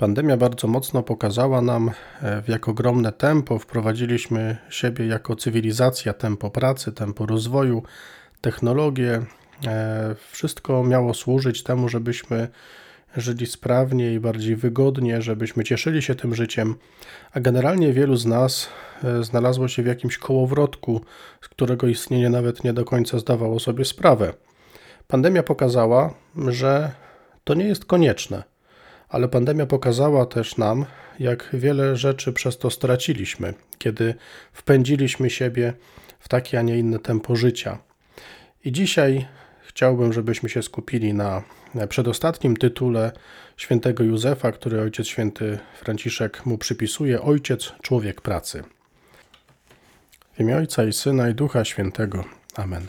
Pandemia bardzo mocno pokazała nam, e, w jak ogromne tempo wprowadziliśmy siebie jako cywilizacja, tempo pracy, tempo rozwoju, technologie. E, wszystko miało służyć temu, żebyśmy żyli sprawniej i bardziej wygodnie, żebyśmy cieszyli się tym życiem, a generalnie wielu z nas e, znalazło się w jakimś kołowrotku, z którego istnienie nawet nie do końca zdawało sobie sprawę. Pandemia pokazała, że to nie jest konieczne ale pandemia pokazała też nam, jak wiele rzeczy przez to straciliśmy, kiedy wpędziliśmy siebie w takie, a nie inne tempo życia. I dzisiaj chciałbym, żebyśmy się skupili na przedostatnim tytule świętego Józefa, który ojciec święty Franciszek mu przypisuje Ojciec Człowiek Pracy. W imię Ojca i Syna i Ducha Świętego. Amen.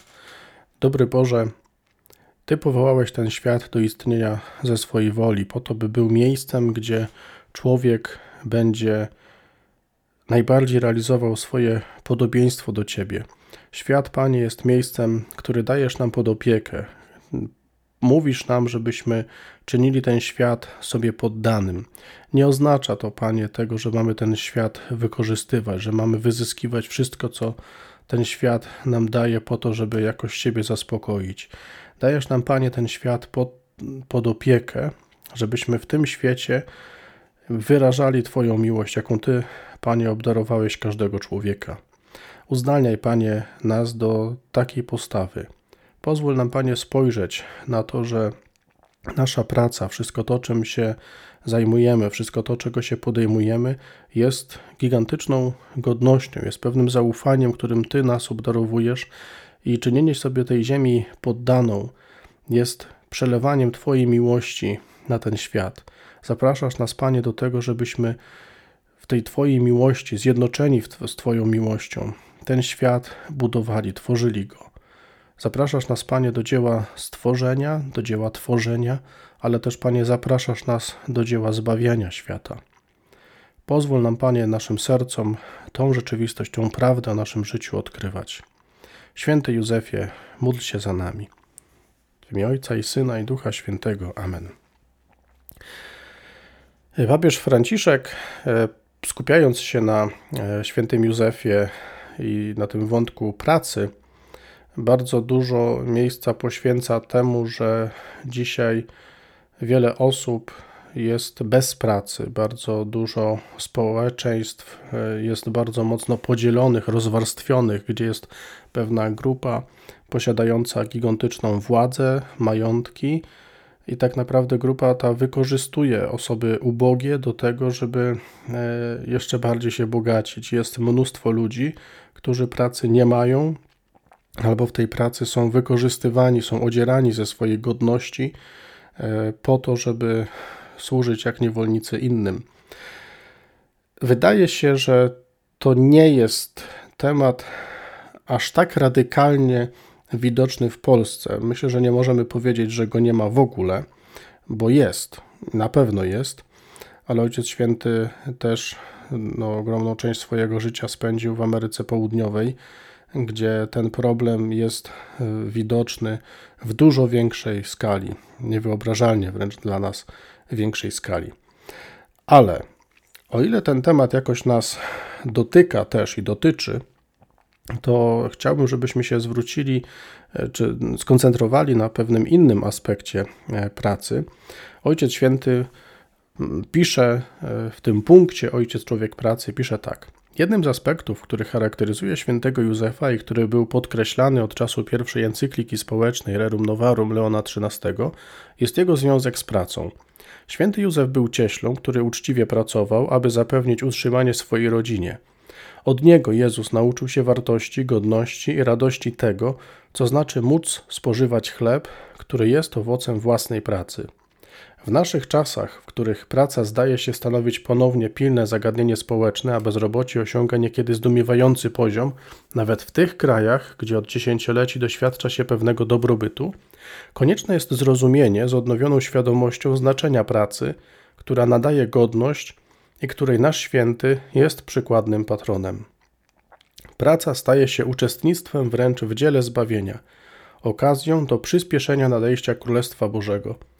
Dobry Boże, ty powołałeś ten świat do istnienia ze swojej woli, po to, by był miejscem, gdzie człowiek będzie najbardziej realizował swoje podobieństwo do Ciebie. Świat, Panie, jest miejscem, który dajesz nam pod opiekę. Mówisz nam, żebyśmy czynili ten świat sobie poddanym. Nie oznacza to, Panie, tego, że mamy ten świat wykorzystywać, że mamy wyzyskiwać wszystko, co ten świat nam daje po to, żeby jakoś siebie zaspokoić. Dajesz nam, Panie, ten świat pod, pod opiekę, żebyśmy w tym świecie wyrażali Twoją miłość, jaką Ty, Panie, obdarowałeś każdego człowieka. Uznalniaj, Panie, nas do takiej postawy. Pozwól nam, Panie, spojrzeć na to, że nasza praca, wszystko to, czym się zajmujemy, wszystko to, czego się podejmujemy, jest gigantyczną godnością, jest pewnym zaufaniem, którym Ty nas obdarowujesz i czynienie sobie tej ziemi poddaną jest przelewaniem Twojej miłości na ten świat. Zapraszasz nas, Panie, do tego, żebyśmy w tej Twojej miłości, zjednoczeni z Twoją miłością, ten świat budowali, tworzyli go. Zapraszasz nas, Panie, do dzieła stworzenia, do dzieła tworzenia, ale też, Panie, zapraszasz nas do dzieła zbawiania świata. Pozwól nam, Panie, naszym sercom tą rzeczywistość, tą prawdę o naszym życiu odkrywać. Święty Józefie, módl się za nami. W imię Ojca i Syna i Ducha Świętego. Amen. Papież Franciszek, e, skupiając się na e, świętym Józefie i na tym wątku pracy, bardzo dużo miejsca poświęca temu, że dzisiaj wiele osób jest bez pracy. Bardzo dużo społeczeństw e, jest bardzo mocno podzielonych, rozwarstwionych, gdzie jest pewna grupa posiadająca gigantyczną władzę, majątki. I tak naprawdę grupa ta wykorzystuje osoby ubogie do tego, żeby e, jeszcze bardziej się bogacić. Jest mnóstwo ludzi, którzy pracy nie mają, albo w tej pracy są wykorzystywani, są odzierani ze swojej godności e, po to, żeby służyć jak niewolnicy innym. Wydaje się, że to nie jest temat aż tak radykalnie widoczny w Polsce. Myślę, że nie możemy powiedzieć, że go nie ma w ogóle, bo jest, na pewno jest, ale Ojciec Święty też no, ogromną część swojego życia spędził w Ameryce Południowej, gdzie ten problem jest e, widoczny w dużo większej skali, niewyobrażalnie wręcz dla nas większej skali. Ale o ile ten temat jakoś nas dotyka też i dotyczy, to chciałbym, żebyśmy się zwrócili e, czy skoncentrowali na pewnym innym aspekcie e, pracy. Ojciec Święty pisze e, w tym punkcie, Ojciec Człowiek Pracy, pisze tak. Jednym z aspektów, który charakteryzuje świętego Józefa i który był podkreślany od czasu pierwszej encykliki społecznej Rerum Novarum Leona XIII, jest jego związek z pracą. Święty Józef był cieślą, który uczciwie pracował, aby zapewnić utrzymanie swojej rodzinie. Od niego Jezus nauczył się wartości, godności i radości tego, co znaczy móc spożywać chleb, który jest owocem własnej pracy. W naszych czasach, w których praca zdaje się stanowić ponownie pilne zagadnienie społeczne, a bezrobocie osiąga niekiedy zdumiewający poziom, nawet w tych krajach, gdzie od dziesięcioleci doświadcza się pewnego dobrobytu, konieczne jest zrozumienie z odnowioną świadomością znaczenia pracy, która nadaje godność i której nasz święty jest przykładnym patronem. Praca staje się uczestnictwem wręcz w dziele zbawienia, okazją do przyspieszenia nadejścia Królestwa Bożego –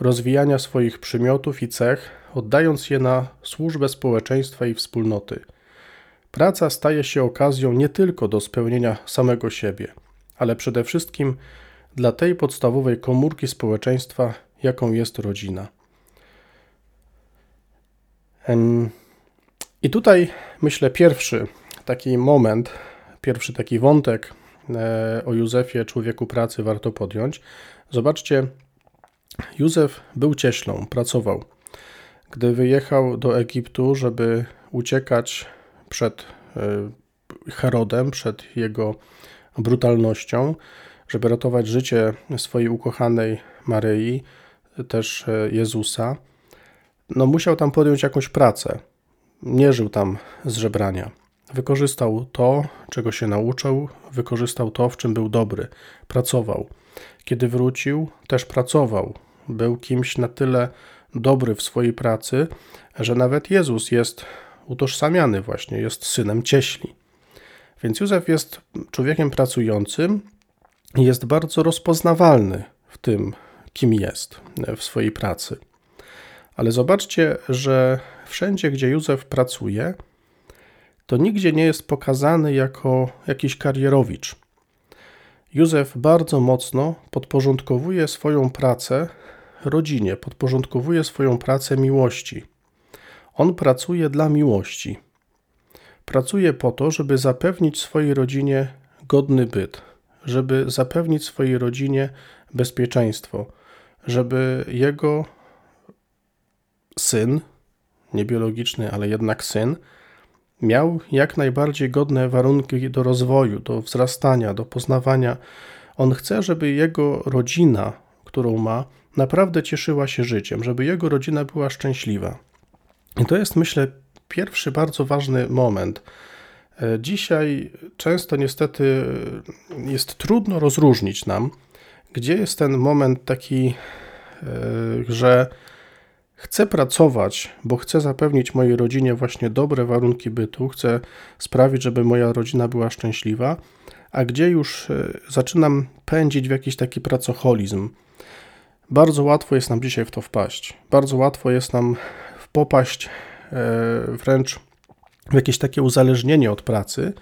rozwijania swoich przymiotów i cech, oddając je na służbę społeczeństwa i wspólnoty. Praca staje się okazją nie tylko do spełnienia samego siebie, ale przede wszystkim dla tej podstawowej komórki społeczeństwa, jaką jest rodzina. I tutaj myślę pierwszy taki moment, pierwszy taki wątek e, o Józefie, człowieku pracy, warto podjąć. Zobaczcie, Józef był cieślą, pracował. Gdy wyjechał do Egiptu, żeby uciekać przed e, Herodem, przed jego brutalnością, żeby ratować życie swojej ukochanej Maryi, też e, Jezusa, no musiał tam podjąć jakąś pracę. Nie żył tam z żebrania. Wykorzystał to, czego się nauczył, wykorzystał to, w czym był dobry. Pracował. Kiedy wrócił, też pracował. Był kimś na tyle dobry w swojej pracy, że nawet Jezus jest utożsamiany właśnie, jest synem cieśli. Więc Józef jest człowiekiem pracującym i jest bardzo rozpoznawalny w tym, kim jest w swojej pracy. Ale zobaczcie, że wszędzie, gdzie Józef pracuje, to nigdzie nie jest pokazany jako jakiś karierowicz. Józef bardzo mocno podporządkowuje swoją pracę rodzinie, podporządkowuje swoją pracę miłości. On pracuje dla miłości. Pracuje po to, żeby zapewnić swojej rodzinie godny byt, żeby zapewnić swojej rodzinie bezpieczeństwo, żeby jego syn, nie biologiczny, ale jednak syn, miał jak najbardziej godne warunki do rozwoju, do wzrastania, do poznawania. On chce, żeby jego rodzina, którą ma, naprawdę cieszyła się życiem, żeby jego rodzina była szczęśliwa. I to jest, myślę, pierwszy bardzo ważny moment. E, dzisiaj często niestety jest trudno rozróżnić nam, gdzie jest ten moment taki, e, że chcę pracować, bo chcę zapewnić mojej rodzinie właśnie dobre warunki bytu, chcę sprawić, żeby moja rodzina była szczęśliwa, a gdzie już e, zaczynam pędzić w jakiś taki pracocholizm. Bardzo łatwo jest nam dzisiaj w to wpaść. Bardzo łatwo jest nam popaść wręcz w jakieś takie uzależnienie od pracy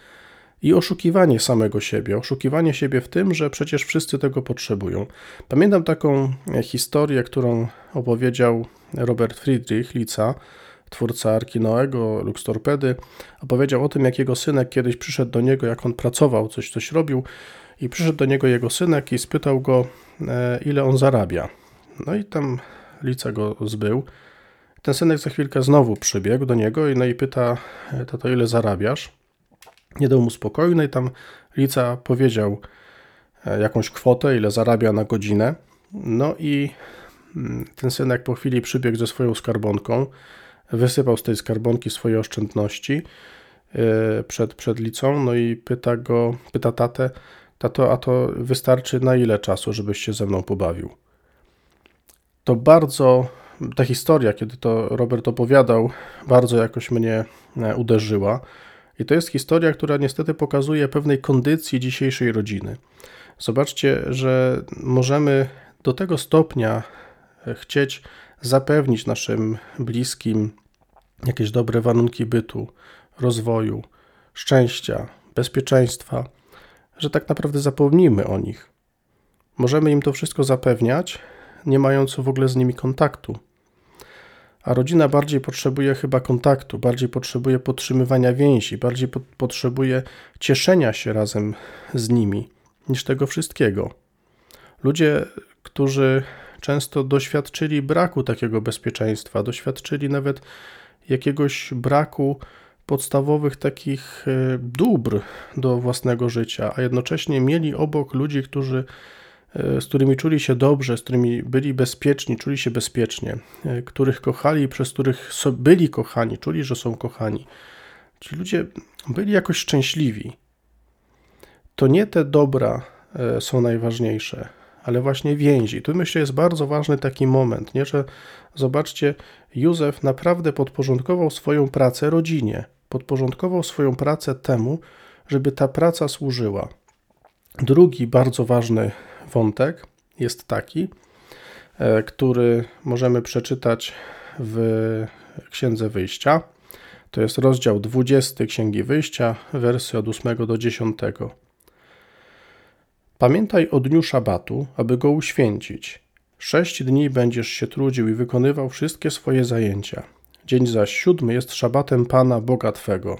i oszukiwanie samego siebie, oszukiwanie siebie w tym, że przecież wszyscy tego potrzebują. Pamiętam taką historię, którą opowiedział Robert Friedrich Lica, twórca Arki Noego, Lux Torpedy, opowiedział o tym, jak jego synek kiedyś przyszedł do niego, jak on pracował, coś, coś robił i przyszedł do niego jego synek i spytał go, e, ile on zarabia. No i tam Lica go zbył. Ten synek za chwilkę znowu przybiegł do niego i, no i pyta, tato, ile zarabiasz? Nie dał mu spokoju, no i tam Lica powiedział e, jakąś kwotę, ile zarabia na godzinę. No i ten synek po chwili przybiegł ze swoją skarbonką, wysypał z tej skarbonki swoje oszczędności e, przed, przed Licą, no i pyta go, pyta tatę, tato, a to wystarczy na ile czasu, żebyś się ze mną pobawił? To bardzo ta historia, kiedy to Robert opowiadał, bardzo jakoś mnie e, uderzyła. I to jest historia, która niestety pokazuje pewnej kondycji dzisiejszej rodziny. Zobaczcie, że możemy do tego stopnia chcieć zapewnić naszym bliskim jakieś dobre warunki bytu, rozwoju, szczęścia, bezpieczeństwa, że tak naprawdę zapomnimy o nich. Możemy im to wszystko zapewniać, nie mając w ogóle z nimi kontaktu a rodzina bardziej potrzebuje chyba kontaktu, bardziej potrzebuje podtrzymywania więzi, bardziej po potrzebuje cieszenia się razem z nimi niż tego wszystkiego. Ludzie, którzy często doświadczyli braku takiego bezpieczeństwa, doświadczyli nawet jakiegoś braku podstawowych takich e, dóbr do własnego życia, a jednocześnie mieli obok ludzi, którzy E, z którymi czuli się dobrze, z którymi byli bezpieczni, czuli się bezpiecznie, e, których kochali przez których byli kochani, czuli, że są kochani. Ci ludzie byli jakoś szczęśliwi. To nie te dobra są najważniejsze, ale właśnie więzi. Tu myślę jest bardzo ważny taki moment, nie? że zobaczcie, Józef naprawdę podporządkował swoją pracę rodzinie, podporządkował swoją pracę temu, żeby ta praca służyła. Drugi bardzo ważny wątek jest taki, e, który możemy przeczytać w Księdze Wyjścia. To jest rozdział 20 Księgi Wyjścia, wersy od 8 do 10. Pamiętaj o dniu szabatu, aby go uświęcić. Sześć dni będziesz się trudził i wykonywał wszystkie swoje zajęcia. Dzień zaś siódmy jest szabatem Pana Boga Twego.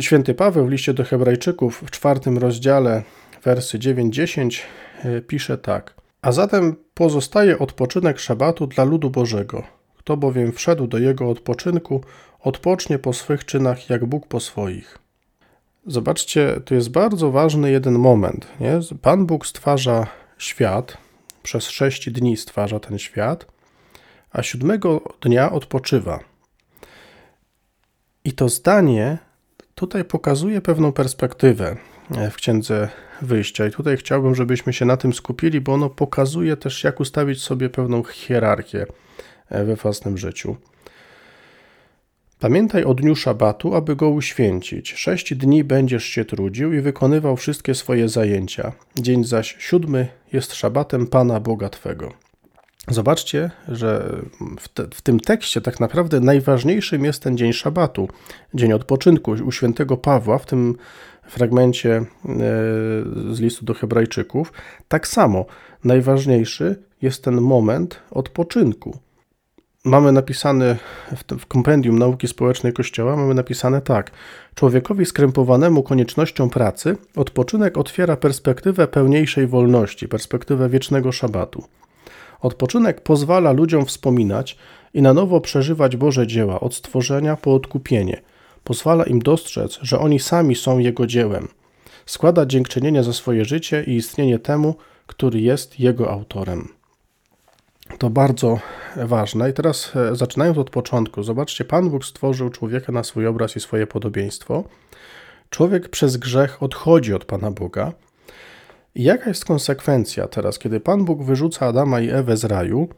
Święty Paweł w liście do Hebrajczyków w czwartym rozdziale, wersy 9-10 e, pisze tak. A zatem pozostaje odpoczynek szabatu dla ludu Bożego. Kto bowiem wszedł do jego odpoczynku, odpocznie po swych czynach, jak Bóg po swoich. Zobaczcie, tu jest bardzo ważny jeden moment. Nie? Pan Bóg stwarza świat, przez sześć dni stwarza ten świat, a siódmego dnia odpoczywa. I to zdanie tutaj pokazuje pewną perspektywę w księdze wyjścia. I tutaj chciałbym, żebyśmy się na tym skupili, bo ono pokazuje też, jak ustawić sobie pewną hierarchię we własnym życiu. Pamiętaj o dniu szabatu, aby go uświęcić. Sześć dni będziesz się trudził i wykonywał wszystkie swoje zajęcia. Dzień zaś siódmy jest szabatem Pana Boga Twego. Zobaczcie, że w, te, w, tym tekście tak naprawdę najważniejszym jest ten dzień szabatu, dzień odpoczynku u świętego Pawła, w tym fragmencie e, z listu do Hebrajczyków. Tak samo najważniejszy jest ten moment odpoczynku mamy napisane w, w kompendium nauki społecznej Kościoła, mamy napisane tak. Człowiekowi skrępowanemu koniecznością pracy odpoczynek otwiera perspektywę pełniejszej wolności, perspektywę wiecznego szabatu. Odpoczynek pozwala ludziom wspominać i na nowo przeżywać Boże dzieła od stworzenia po odkupienie. Pozwala im dostrzec, że oni sami są Jego dziełem. Składa dziękczynienie za swoje życie i istnienie temu, który jest Jego autorem. To bardzo ważne. I teraz e, zaczynając od początku, zobaczcie, Pan Bóg stworzył człowieka na swój obraz i swoje podobieństwo. Człowiek przez grzech odchodzi od Pana Boga. I jaka jest konsekwencja teraz, kiedy Pan Bóg wyrzuca Adama i Ewę z raju?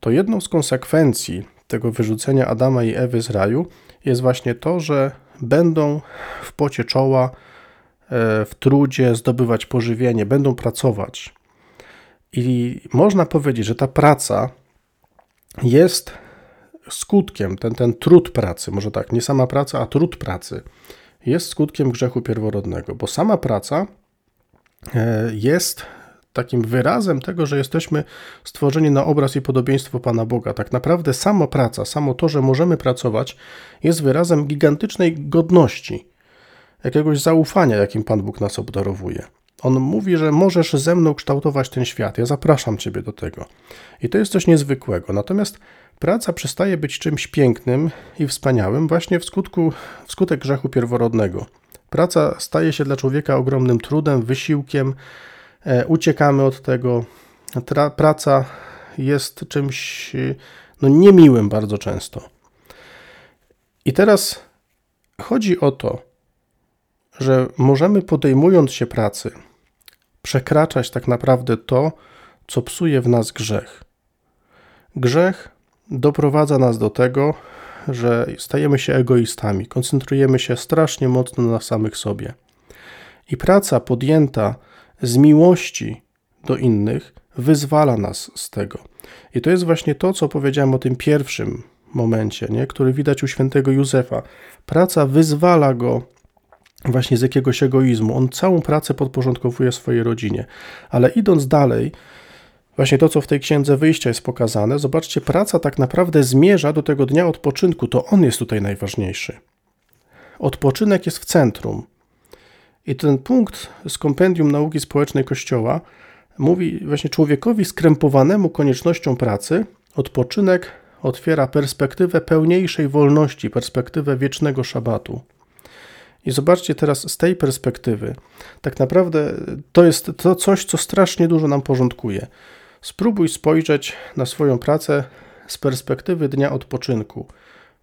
To jedną z konsekwencji tego wyrzucenia Adama i Ewy z raju jest właśnie to, że będą w pocie czoła, e, w trudzie zdobywać pożywienie, będą pracować. I można powiedzieć, że ta praca jest skutkiem, ten, ten trud pracy, może tak, nie sama praca, a trud pracy, jest skutkiem grzechu pierworodnego, bo sama praca e, jest takim wyrazem tego, że jesteśmy stworzeni na obraz i podobieństwo Pana Boga. Tak naprawdę sama praca, samo to, że możemy pracować, jest wyrazem gigantycznej godności, jakiegoś zaufania, jakim Pan Bóg nas obdarowuje. On mówi, że możesz ze mną kształtować ten świat. Ja zapraszam Ciebie do tego. I to jest coś niezwykłego. Natomiast praca przestaje być czymś pięknym i wspaniałym właśnie w skutku, wskutek grzechu pierworodnego. Praca staje się dla człowieka ogromnym trudem, wysiłkiem, e, uciekamy od tego. Tra praca jest czymś no, niemiłym bardzo często. I teraz chodzi o to, że możemy podejmując się pracy, przekraczać tak naprawdę to, co psuje w nas grzech. Grzech doprowadza nas do tego, że stajemy się egoistami, koncentrujemy się strasznie mocno na samych sobie. I praca podjęta z miłości do innych wyzwala nas z tego. I to jest właśnie to, co powiedziałem o tym pierwszym momencie, nie? który widać u świętego Józefa. Praca wyzwala go właśnie z jakiegoś egoizmu. On całą pracę podporządkowuje swojej rodzinie. Ale idąc dalej, właśnie to, co w tej księdze wyjścia jest pokazane, zobaczcie, praca tak naprawdę zmierza do tego dnia odpoczynku. To on jest tutaj najważniejszy. Odpoczynek jest w centrum. I ten punkt z kompendium nauki społecznej Kościoła mówi właśnie człowiekowi skrępowanemu koniecznością pracy, odpoczynek otwiera perspektywę pełniejszej wolności, perspektywę wiecznego szabatu. I zobaczcie teraz z tej perspektywy, tak naprawdę to jest to coś, co strasznie dużo nam porządkuje. Spróbuj spojrzeć na swoją pracę z perspektywy dnia odpoczynku.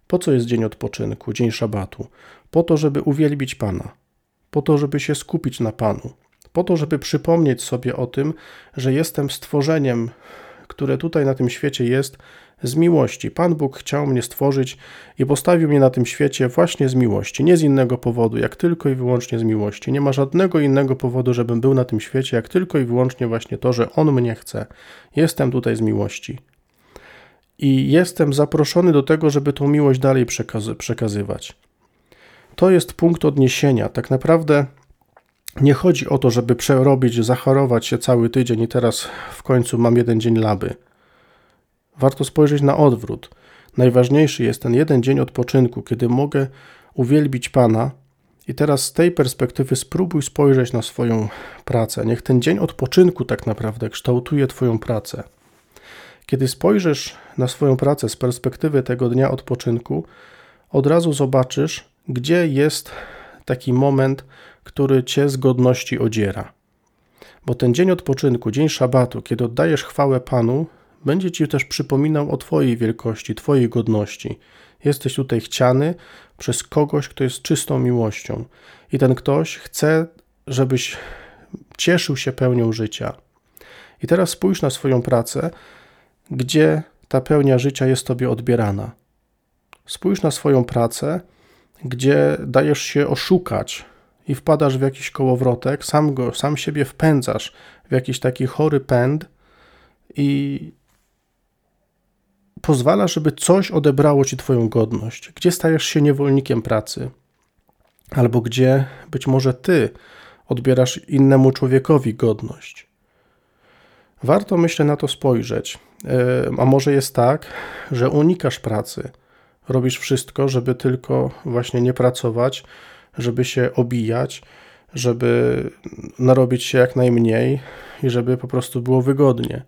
Po co jest dzień odpoczynku, dzień szabatu? Po to, żeby uwielbić Pana, po to, żeby się skupić na Panu, po to, żeby przypomnieć sobie o tym, że jestem stworzeniem, które tutaj na tym świecie jest z miłości. Pan Bóg chciał mnie stworzyć i postawił mnie na tym świecie właśnie z miłości, nie z innego powodu, jak tylko i wyłącznie z miłości. Nie ma żadnego innego powodu, żebym był na tym świecie, jak tylko i wyłącznie właśnie to, że On mnie chce. Jestem tutaj z miłości. I jestem zaproszony do tego, żeby tą miłość dalej przekazy przekazywać. To jest punkt odniesienia. Tak naprawdę nie chodzi o to, żeby przerobić, zachorować się cały tydzień i teraz w końcu mam jeden dzień laby. Warto spojrzeć na odwrót. Najważniejszy jest ten jeden dzień odpoczynku, kiedy mogę uwielbić Pana. I teraz z tej perspektywy spróbuj spojrzeć na swoją pracę. Niech ten dzień odpoczynku tak naprawdę kształtuje Twoją pracę. Kiedy spojrzysz na swoją pracę z perspektywy tego dnia odpoczynku, od razu zobaczysz, gdzie jest taki moment, który cię z godności odziera. Bo ten dzień odpoczynku, dzień szabatu, kiedy oddajesz chwałę Panu, będzie ci też przypominał o Twojej wielkości, Twojej godności. Jesteś tutaj chciany przez kogoś, kto jest czystą miłością. I ten ktoś chce, żebyś cieszył się pełnią życia. I teraz spójrz na swoją pracę, gdzie ta pełnia życia jest Tobie odbierana. Spójrz na swoją pracę, gdzie dajesz się oszukać i wpadasz w jakiś kołowrotek, sam, go, sam siebie wpędzasz w jakiś taki chory pęd i pozwala, żeby coś odebrało ci Twoją godność, gdzie stajesz się niewolnikiem pracy, albo gdzie być może Ty odbierasz innemu człowiekowi godność. Warto, myślę, na to spojrzeć. E, a może jest tak, że unikasz pracy, robisz wszystko, żeby tylko właśnie nie pracować, żeby się obijać, żeby narobić się jak najmniej i żeby po prostu było wygodnie.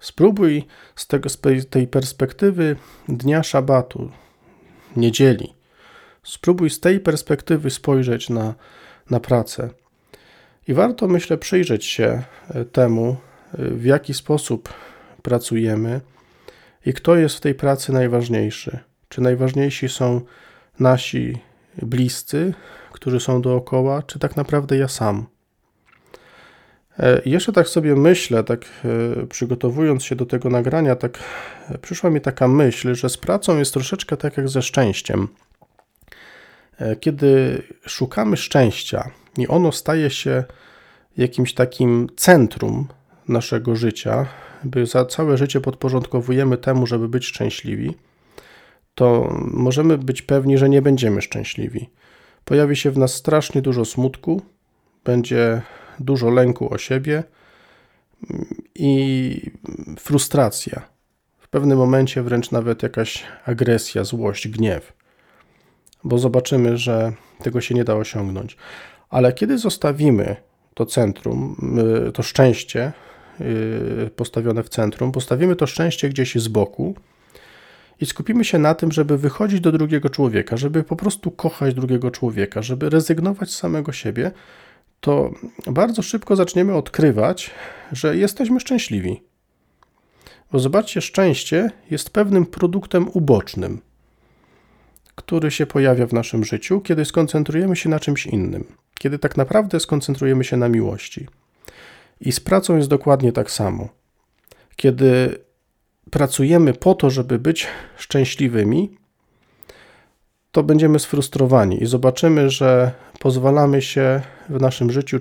Spróbuj z, tego, z tej perspektywy dnia szabatu, niedzieli, spróbuj z tej perspektywy spojrzeć na, na pracę. I warto, myślę, przyjrzeć się e, temu, e, w jaki sposób pracujemy i kto jest w tej pracy najważniejszy. Czy najważniejsi są nasi bliscy, którzy są dookoła, czy tak naprawdę ja sam? E, jeszcze tak sobie myślę, tak e, przygotowując się do tego nagrania, tak e, przyszła mi taka myśl, że z pracą jest troszeczkę tak jak ze szczęściem. Kiedy szukamy szczęścia i ono staje się jakimś takim centrum naszego życia, by za całe życie podporządkowujemy temu, żeby być szczęśliwi, to możemy być pewni, że nie będziemy szczęśliwi. Pojawi się w nas strasznie dużo smutku, będzie dużo lęku o siebie i frustracja. W pewnym momencie wręcz nawet jakaś agresja, złość, gniew, bo zobaczymy, że tego się nie da osiągnąć. Ale kiedy zostawimy to centrum, y, to szczęście y, postawione w centrum, postawimy to szczęście gdzieś z boku i skupimy się na tym, żeby wychodzić do drugiego człowieka, żeby po prostu kochać drugiego człowieka, żeby rezygnować z samego siebie, to bardzo szybko zaczniemy odkrywać, że jesteśmy szczęśliwi. Bo zobaczcie, szczęście jest pewnym produktem ubocznym, który się pojawia w naszym życiu, kiedy skoncentrujemy się na czymś innym, kiedy tak naprawdę skoncentrujemy się na miłości. I z pracą jest dokładnie tak samo. Kiedy pracujemy po to, żeby być szczęśliwymi, to będziemy sfrustrowani i zobaczymy, że pozwalamy się w naszym życiu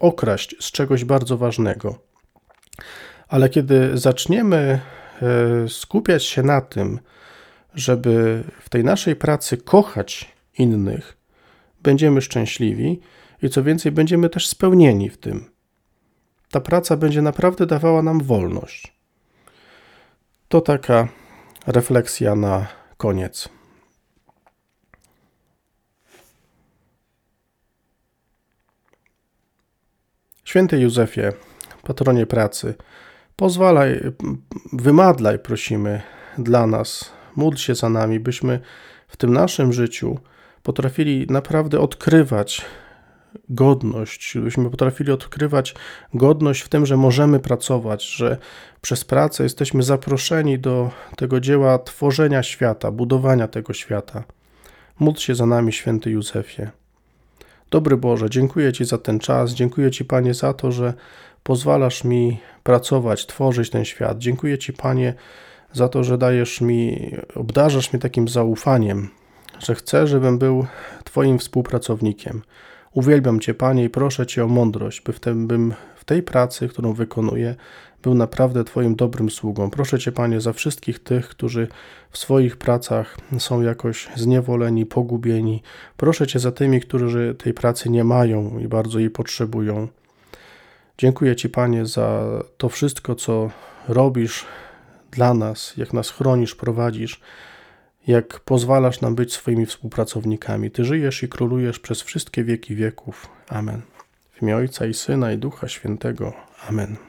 okraść z czegoś bardzo ważnego. Ale kiedy zaczniemy e, skupiać się na tym, żeby w tej naszej pracy kochać innych, będziemy szczęśliwi i co więcej, będziemy też spełnieni w tym. Ta praca będzie naprawdę dawała nam wolność. To taka refleksja na koniec. Święty Józefie, patronie pracy, pozwalaj, wymadlaj, prosimy, dla nas, módl się za nami, byśmy w tym naszym życiu potrafili naprawdę odkrywać godność, byśmy potrafili odkrywać godność w tym, że możemy pracować, że przez pracę jesteśmy zaproszeni do tego dzieła tworzenia świata, budowania tego świata. Módl się za nami, święty Józefie. Dobry Boże, dziękuję Ci za ten czas, dziękuję Ci, Panie, za to, że pozwalasz mi pracować, tworzyć ten świat. Dziękuję Ci, Panie, za to, że dajesz mi, obdarzasz mnie takim zaufaniem, że chcę, żebym był Twoim współpracownikiem. Uwielbiam Cię, Panie, i proszę Cię o mądrość, by w, tym, bym w tej pracy, którą wykonuję, był naprawdę Twoim dobrym sługą. Proszę Cię, Panie, za wszystkich tych, którzy w swoich pracach są jakoś zniewoleni, pogubieni. Proszę Cię za tymi, którzy tej pracy nie mają i bardzo jej potrzebują. Dziękuję Ci, Panie, za to wszystko, co robisz dla nas, jak nas chronisz, prowadzisz, jak pozwalasz nam być swoimi współpracownikami. Ty żyjesz i królujesz przez wszystkie wieki wieków. Amen. W imię Ojca i Syna i Ducha Świętego. Amen.